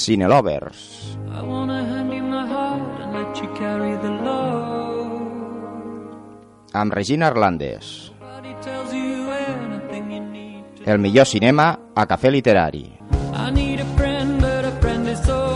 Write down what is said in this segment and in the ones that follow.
Cinelovers. I wanna hand you my heart and let you carry the load. Amb Regina Arlandes. El millor cinema a Cafè Literari. I need a friend, but a friend is so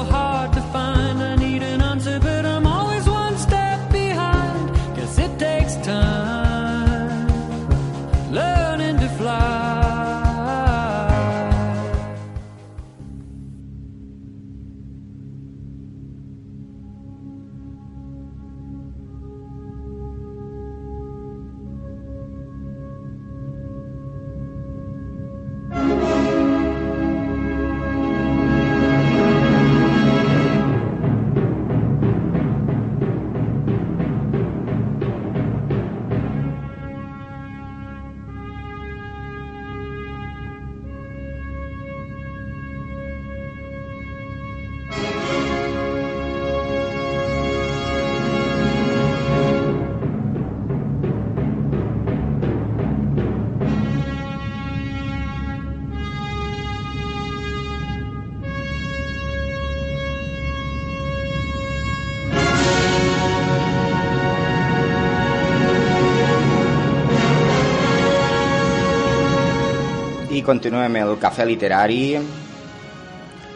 continuem el Cafè Literari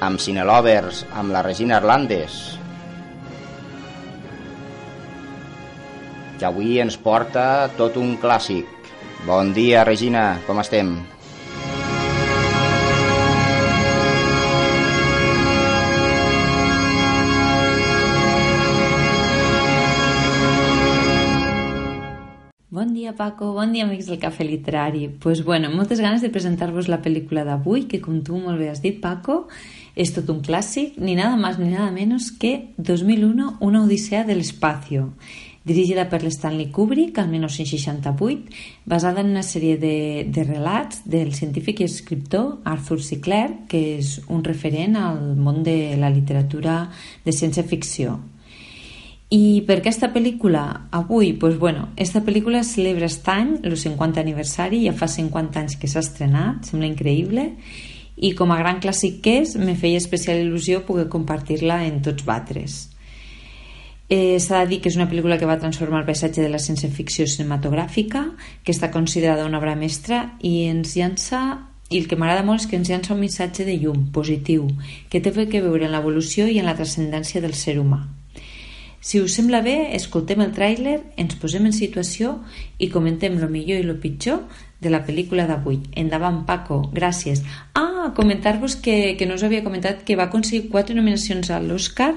amb Cinelovers, amb la Regina Arlandes, que avui ens porta tot un clàssic. Bon dia, Regina, com estem? Paco. Bon dia, amics del Cafè Literari. pues bueno, moltes ganes de presentar-vos la pel·lícula d'avui, que com tu molt bé has dit, Paco, és tot un clàssic, ni nada más ni nada menos que 2001, Una odissea de l'espacio, dirigida per l'Stanley Kubrick al 1968, basada en una sèrie de, de relats del científic i escriptor Arthur C. Clarke, que és un referent al món de la literatura de ciència-ficció. I per què esta pel·lícula? Avui, pues bueno, esta pel·lícula celebra aquest any el 50 aniversari, ja fa 50 anys que s'ha estrenat, sembla increïble, i com a gran clàssic que és, me feia especial il·lusió poder compartir-la en tots batres. Eh, S'ha de dir que és una pel·lícula que va transformar el paisatge de la ciència-ficció cinematogràfica, que està considerada una obra mestra i ens llança i el que m'agrada molt és que ens llança un missatge de llum, positiu, que té que veure en l'evolució i en la transcendència del ser humà. Si us sembla bé, escoltem el tràiler, ens posem en situació i comentem lo millor i lo pitjor de la pel·lícula d'avui. Endavant, Paco, gràcies. Ah, comentar-vos que, que no us havia comentat que va aconseguir quatre nominacions a l'Oscar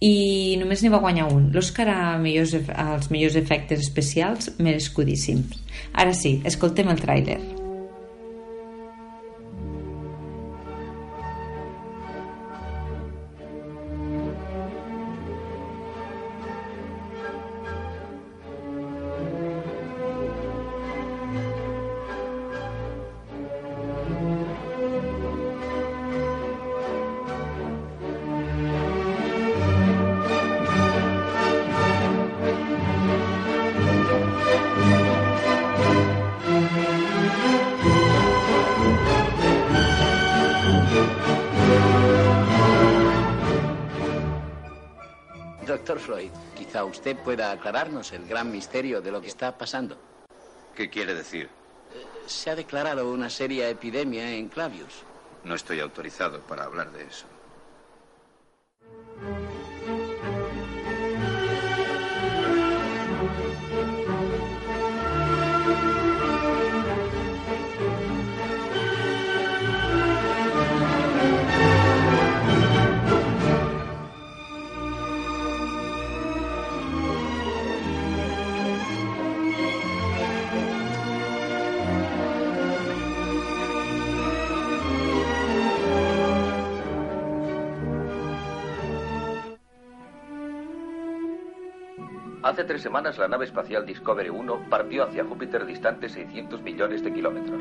i només n'hi va guanyar un. L'Oscar a millors, als millors efectes especials merescudíssims. Ara sí, escoltem el tràiler. Usted pueda aclararnos el gran misterio de lo que está pasando. ¿Qué quiere decir? Se ha declarado una seria epidemia en Clavius. No estoy autorizado para hablar de eso. Hace tres semanas la nave espacial Discovery 1 partió hacia Júpiter distante 600 millones de kilómetros.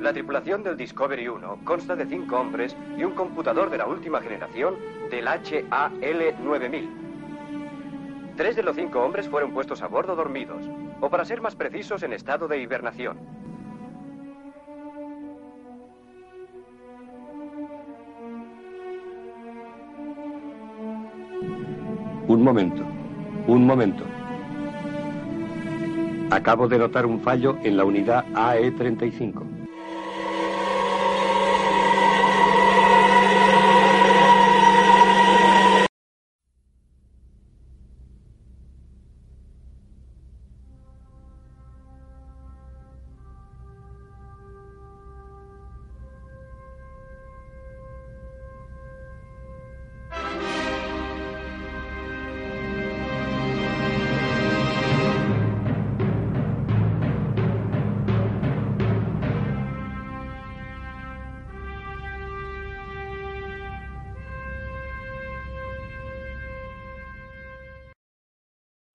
La tripulación del Discovery 1 consta de cinco hombres y un computador de la última generación del HAL 9000. Tres de los cinco hombres fueron puestos a bordo dormidos, o para ser más precisos, en estado de hibernación. Un momento. Un momento. Acabo de notar un fallo en la unidad E AE35.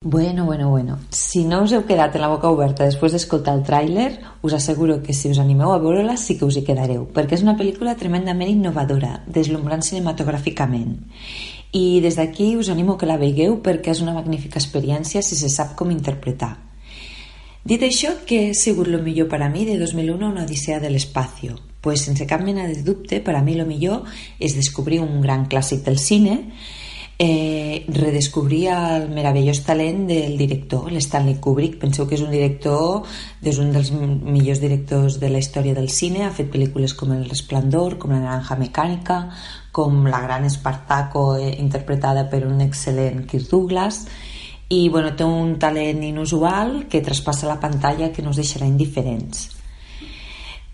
Bueno, bueno, bueno. Si no us heu quedat en la boca oberta després d'escoltar el tràiler, us asseguro que si us animeu a veure-la sí que us hi quedareu, perquè és una pel·lícula tremendament innovadora, deslumbrant cinematogràficament. I des d'aquí us animo que la veigueu perquè és una magnífica experiència si se sap com interpretar. Dit això, què ha sigut lo millor per a mi de 2001 una odissea de l'espacio? Pues sense cap mena de dubte, per a mi lo millor és descobrir un gran clàssic del cine, eh, redescobrir el meravellós talent del director, l'Stanley Kubrick. Penseu que és un director, és un dels millors directors de la història del cine, ha fet pel·lícules com El Resplendor, com La naranja mecànica, com La gran Espartaco, eh, interpretada per un excel·lent Kirk Douglas, i bueno, té un talent inusual que traspassa la pantalla que no us deixarà indiferents.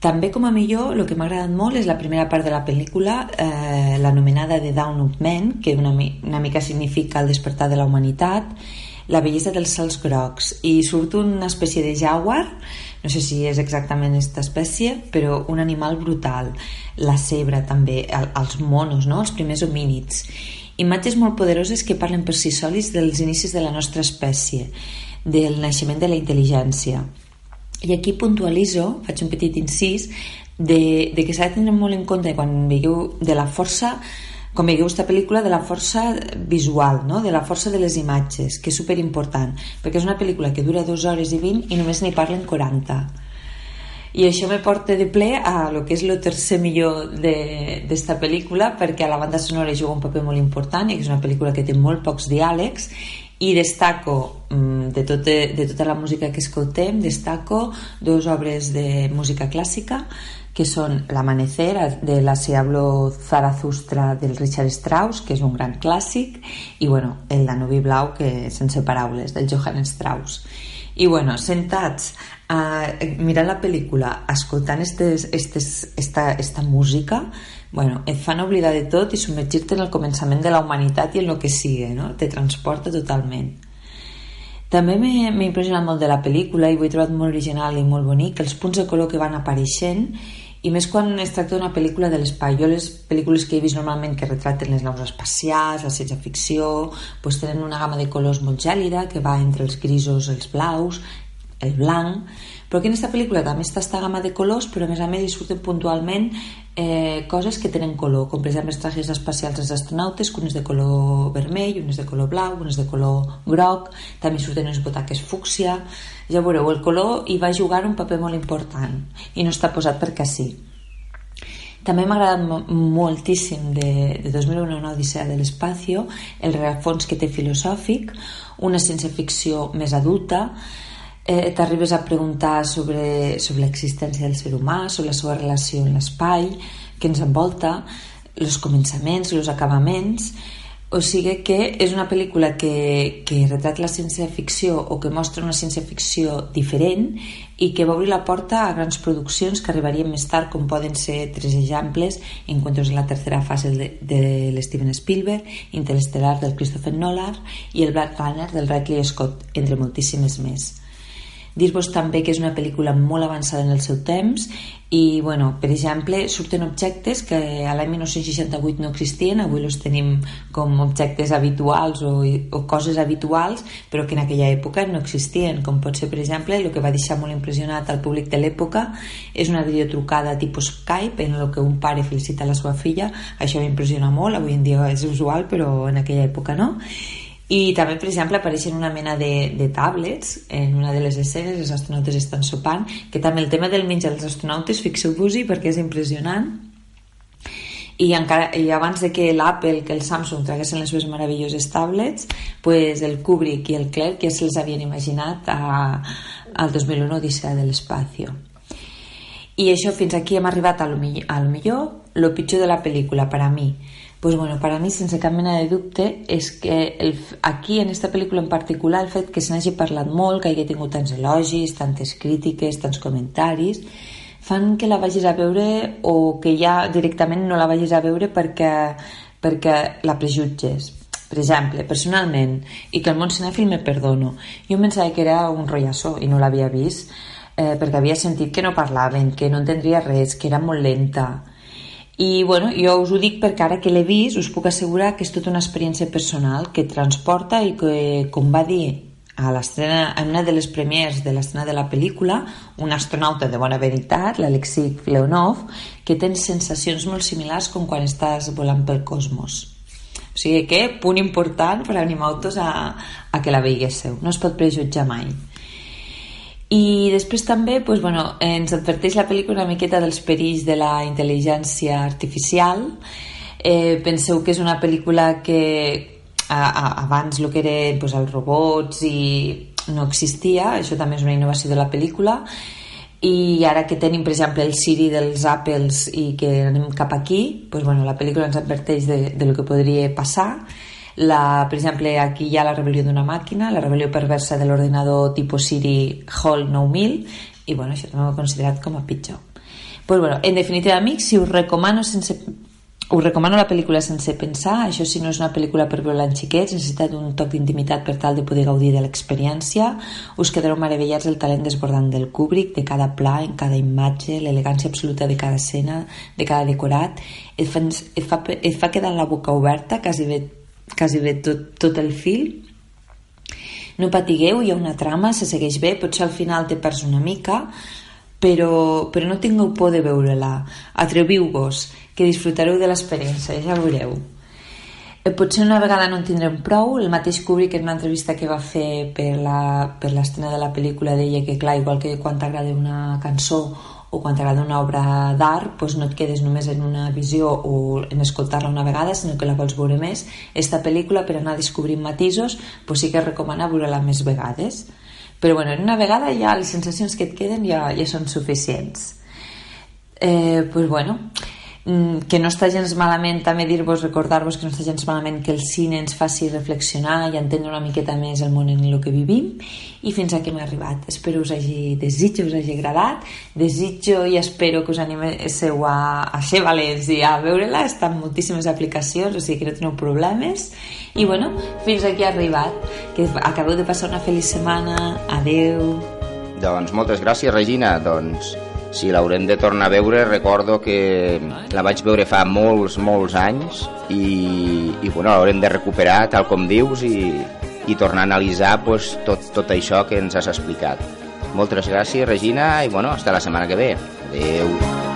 També com a millor el que m'ha agradat molt és la primera part de la pel·lícula, eh, l'anomenada The Down of Men, que una, mi- una mica significa el despertar de la humanitat, la bellesa dels cels grocs, i surt una espècie de jaguar, no sé si és exactament aquesta espècie, però un animal brutal, la cebra també, el, els monos, no? els primers homínids. Imatges molt poderoses que parlen per si solis dels inicis de la nostra espècie, del naixement de la intel·ligència. I aquí puntualitzo, faig un petit incís, de, de que s'ha de tenir molt en compte quan veieu de la força quan veieu aquesta pel·lícula de la força visual, no? de la força de les imatges, que és superimportant, perquè és una pel·lícula que dura 2 hores i 20 i només n'hi parlen 40. I això me porta de ple a lo que és el tercer millor d'esta pel·lícula, perquè a la banda sonora juga un paper molt important i és una pel·lícula que té molt pocs diàlegs i destaco mm, de, tot, de tota la música que escoltem destaco dues obres de música clàssica que són L'Amanecer de la Si hablo Zarathustra del Richard Strauss que és un gran clàssic i bueno, el Danubi Blau que sense paraules del Johann Strauss i bueno, sentats uh, mirant la pel·lícula escoltant estes, estes, esta, esta música bueno, et fan oblidar de tot i submergir-te en el començament de la humanitat i en el que sigui, no? te transporta totalment també m'he impressionat molt de la pel·lícula i ho he trobat molt original i molt bonic els punts de color que van apareixent i més quan es tracta d'una pel·lícula de l'espai. Jo les pel·lícules que he vist normalment que retraten les naus espacials, la ciència ficció pues tenen una gamma de colors molt gèlida que va entre els grisos, els blaus el blanc però aquí en aquesta pel·lícula també està aquesta gamma de colors però a més a més hi surten puntualment eh, coses que tenen color com per exemple els trajes espacials dels astronautes que un és de color vermell, un és de color blau un és de color groc també surten les botaques fúcsia. Ja veureu, el color hi va jugar un paper molt important i no està posat perquè sí. També m'ha agradat moltíssim de, de 2001 una odissea de l'espacio el rerefons que té filosòfic una ciència-ficció més adulta eh, t'arribes a preguntar sobre, sobre l'existència del ser humà, sobre la seva relació amb l'espai que ens envolta, els començaments, els acabaments, o sigui que és una pel·lícula que, que retrata la ciència-ficció o que mostra una ciència-ficció diferent i que va obrir la porta a grans produccions que arribarien més tard, com poden ser tres exemples, Encuentros en la tercera fase de, de l'Steven Spielberg, Interestelar del Christopher Nolan i el Black Runner del Ridley Scott, entre moltíssimes més. Dir-vos també que és una pel·lícula molt avançada en el seu temps i, bueno, per exemple, surten objectes que a l'any 1968 no existien, avui els tenim com objectes habituals o, o coses habituals, però que en aquella època no existien, com pot ser, per exemple, el que va deixar molt impressionat al públic de l'època és una videotrucada tipus Skype en el que un pare felicita la seva filla, això m'impressiona molt, avui en dia és usual, però en aquella època no, i també, per exemple, apareixen una mena de, de tablets en una de les escenes, els astronautes estan sopant, que també el tema del menjar dels astronautes, fixeu-vos-hi perquè és impressionant. i, encara, i abans de que l'Apple que el Samsung traguessin les seves meravelloses tablets pues el Kubrick i el Clerc ja se'ls havien imaginat a, al 2001 Odissea de l'Espacio. I això fins aquí hem arribat a lo, mi- a lo millor. Lo pitjor de la pel·lícula per a mi pues bueno, para mí, sense cap mena de dubte, és que el, aquí, en esta pel·lícula en particular, el fet que se n'hagi parlat molt, que hagi tingut tants elogis, tantes crítiques, tants comentaris, fan que la vagis a veure o que ja directament no la vagis a veure perquè, perquè la prejutges. Per exemple, personalment, i que el món cinèfil me perdono, jo pensava que era un rotllasso i no l'havia vist eh, perquè havia sentit que no parlaven, que no entendria res, que era molt lenta, i bueno, jo us ho dic perquè ara que l'he vist us puc assegurar que és tota una experiència personal que transporta i que, com va dir a l'estrena, en una de les premiers de l'estrena de la pel·lícula, un astronauta de bona veritat, l'Alexei Leonov, que tens sensacions molt similars com quan estàs volant pel cosmos. O sigui que, punt important per animar-vos a, a que la veiguéssiu. No es pot prejutjar mai. I després també pues, bueno, ens adverteix la pel·lícula una miqueta dels perills de la intel·ligència artificial. Eh, penseu que és una pel·lícula que a, a, abans el que eren pues, els robots i no existia, això també és una innovació de la pel·lícula i ara que tenim per exemple el Siri dels Apples i que anem cap aquí pues, bueno, la pel·lícula ens adverteix de, de lo que podria passar la, per exemple, aquí hi ha la rebel·lió d'una màquina, la rebel·lió perversa de l'ordinador tipus Siri Hall 9000 i bueno, això també ho he considerat com a pitjor. Pues bueno, en definitiva, amics, si us recomano sense us recomano la pel·lícula sense pensar, això si no és una pel·lícula per veure amb xiquets, necessita un toc d'intimitat per tal de poder gaudir de l'experiència, us quedareu meravellats del talent desbordant del Kubrick, de cada pla, en cada imatge, l'elegància absoluta de cada escena, de cada decorat, et fa, et fa, et fa quedar la boca oberta, quasi bé, quasi bé tot, tot el fil, no patigueu, hi ha una trama, se segueix bé, potser al final te perds una mica, però, però no tingueu por de veure-la. Atreviu-vos, que disfrutareu de l'experiència, ja veureu. Eh, Potser una vegada no en tindrem prou, el mateix Kubrick en una entrevista que va fer per l'estrena de la pel·lícula deia que clar, igual que quan t'agrada una cançó o quan t'agrada una obra d'art doncs no et quedes només en una visió o en escoltar-la una vegada, sinó que la vols veure més. Esta pel·lícula, per anar descobrint matisos, doncs sí que recomana veure-la més vegades. Però bueno, en una vegada ja les sensacions que et queden ja, ja són suficients. Eh, pues bueno, que no està gens malament també dir-vos, recordar-vos que no està gens malament que el cine ens faci reflexionar i entendre una miqueta més el món en el que vivim. I fins aquí hem arribat. Espero us hagi, desitjo us hagi agradat. Desitjo i espero que us animéssiu a, a ser valents i a veure-la, està en moltíssimes aplicacions o sigui que no teniu problemes. I bueno, fins aquí ha arribat. Que acabeu de passar una feliç setmana. Adeu Doncs moltes gràcies, Regina. Doncs si l'haurem de tornar a veure, recordo que la vaig veure fa molts, molts anys i, i bueno, l'haurem de recuperar, tal com dius, i, i tornar a analitzar pues, tot, tot això que ens has explicat. Moltes gràcies, Regina, i bueno, hasta la setmana que ve. Adeu.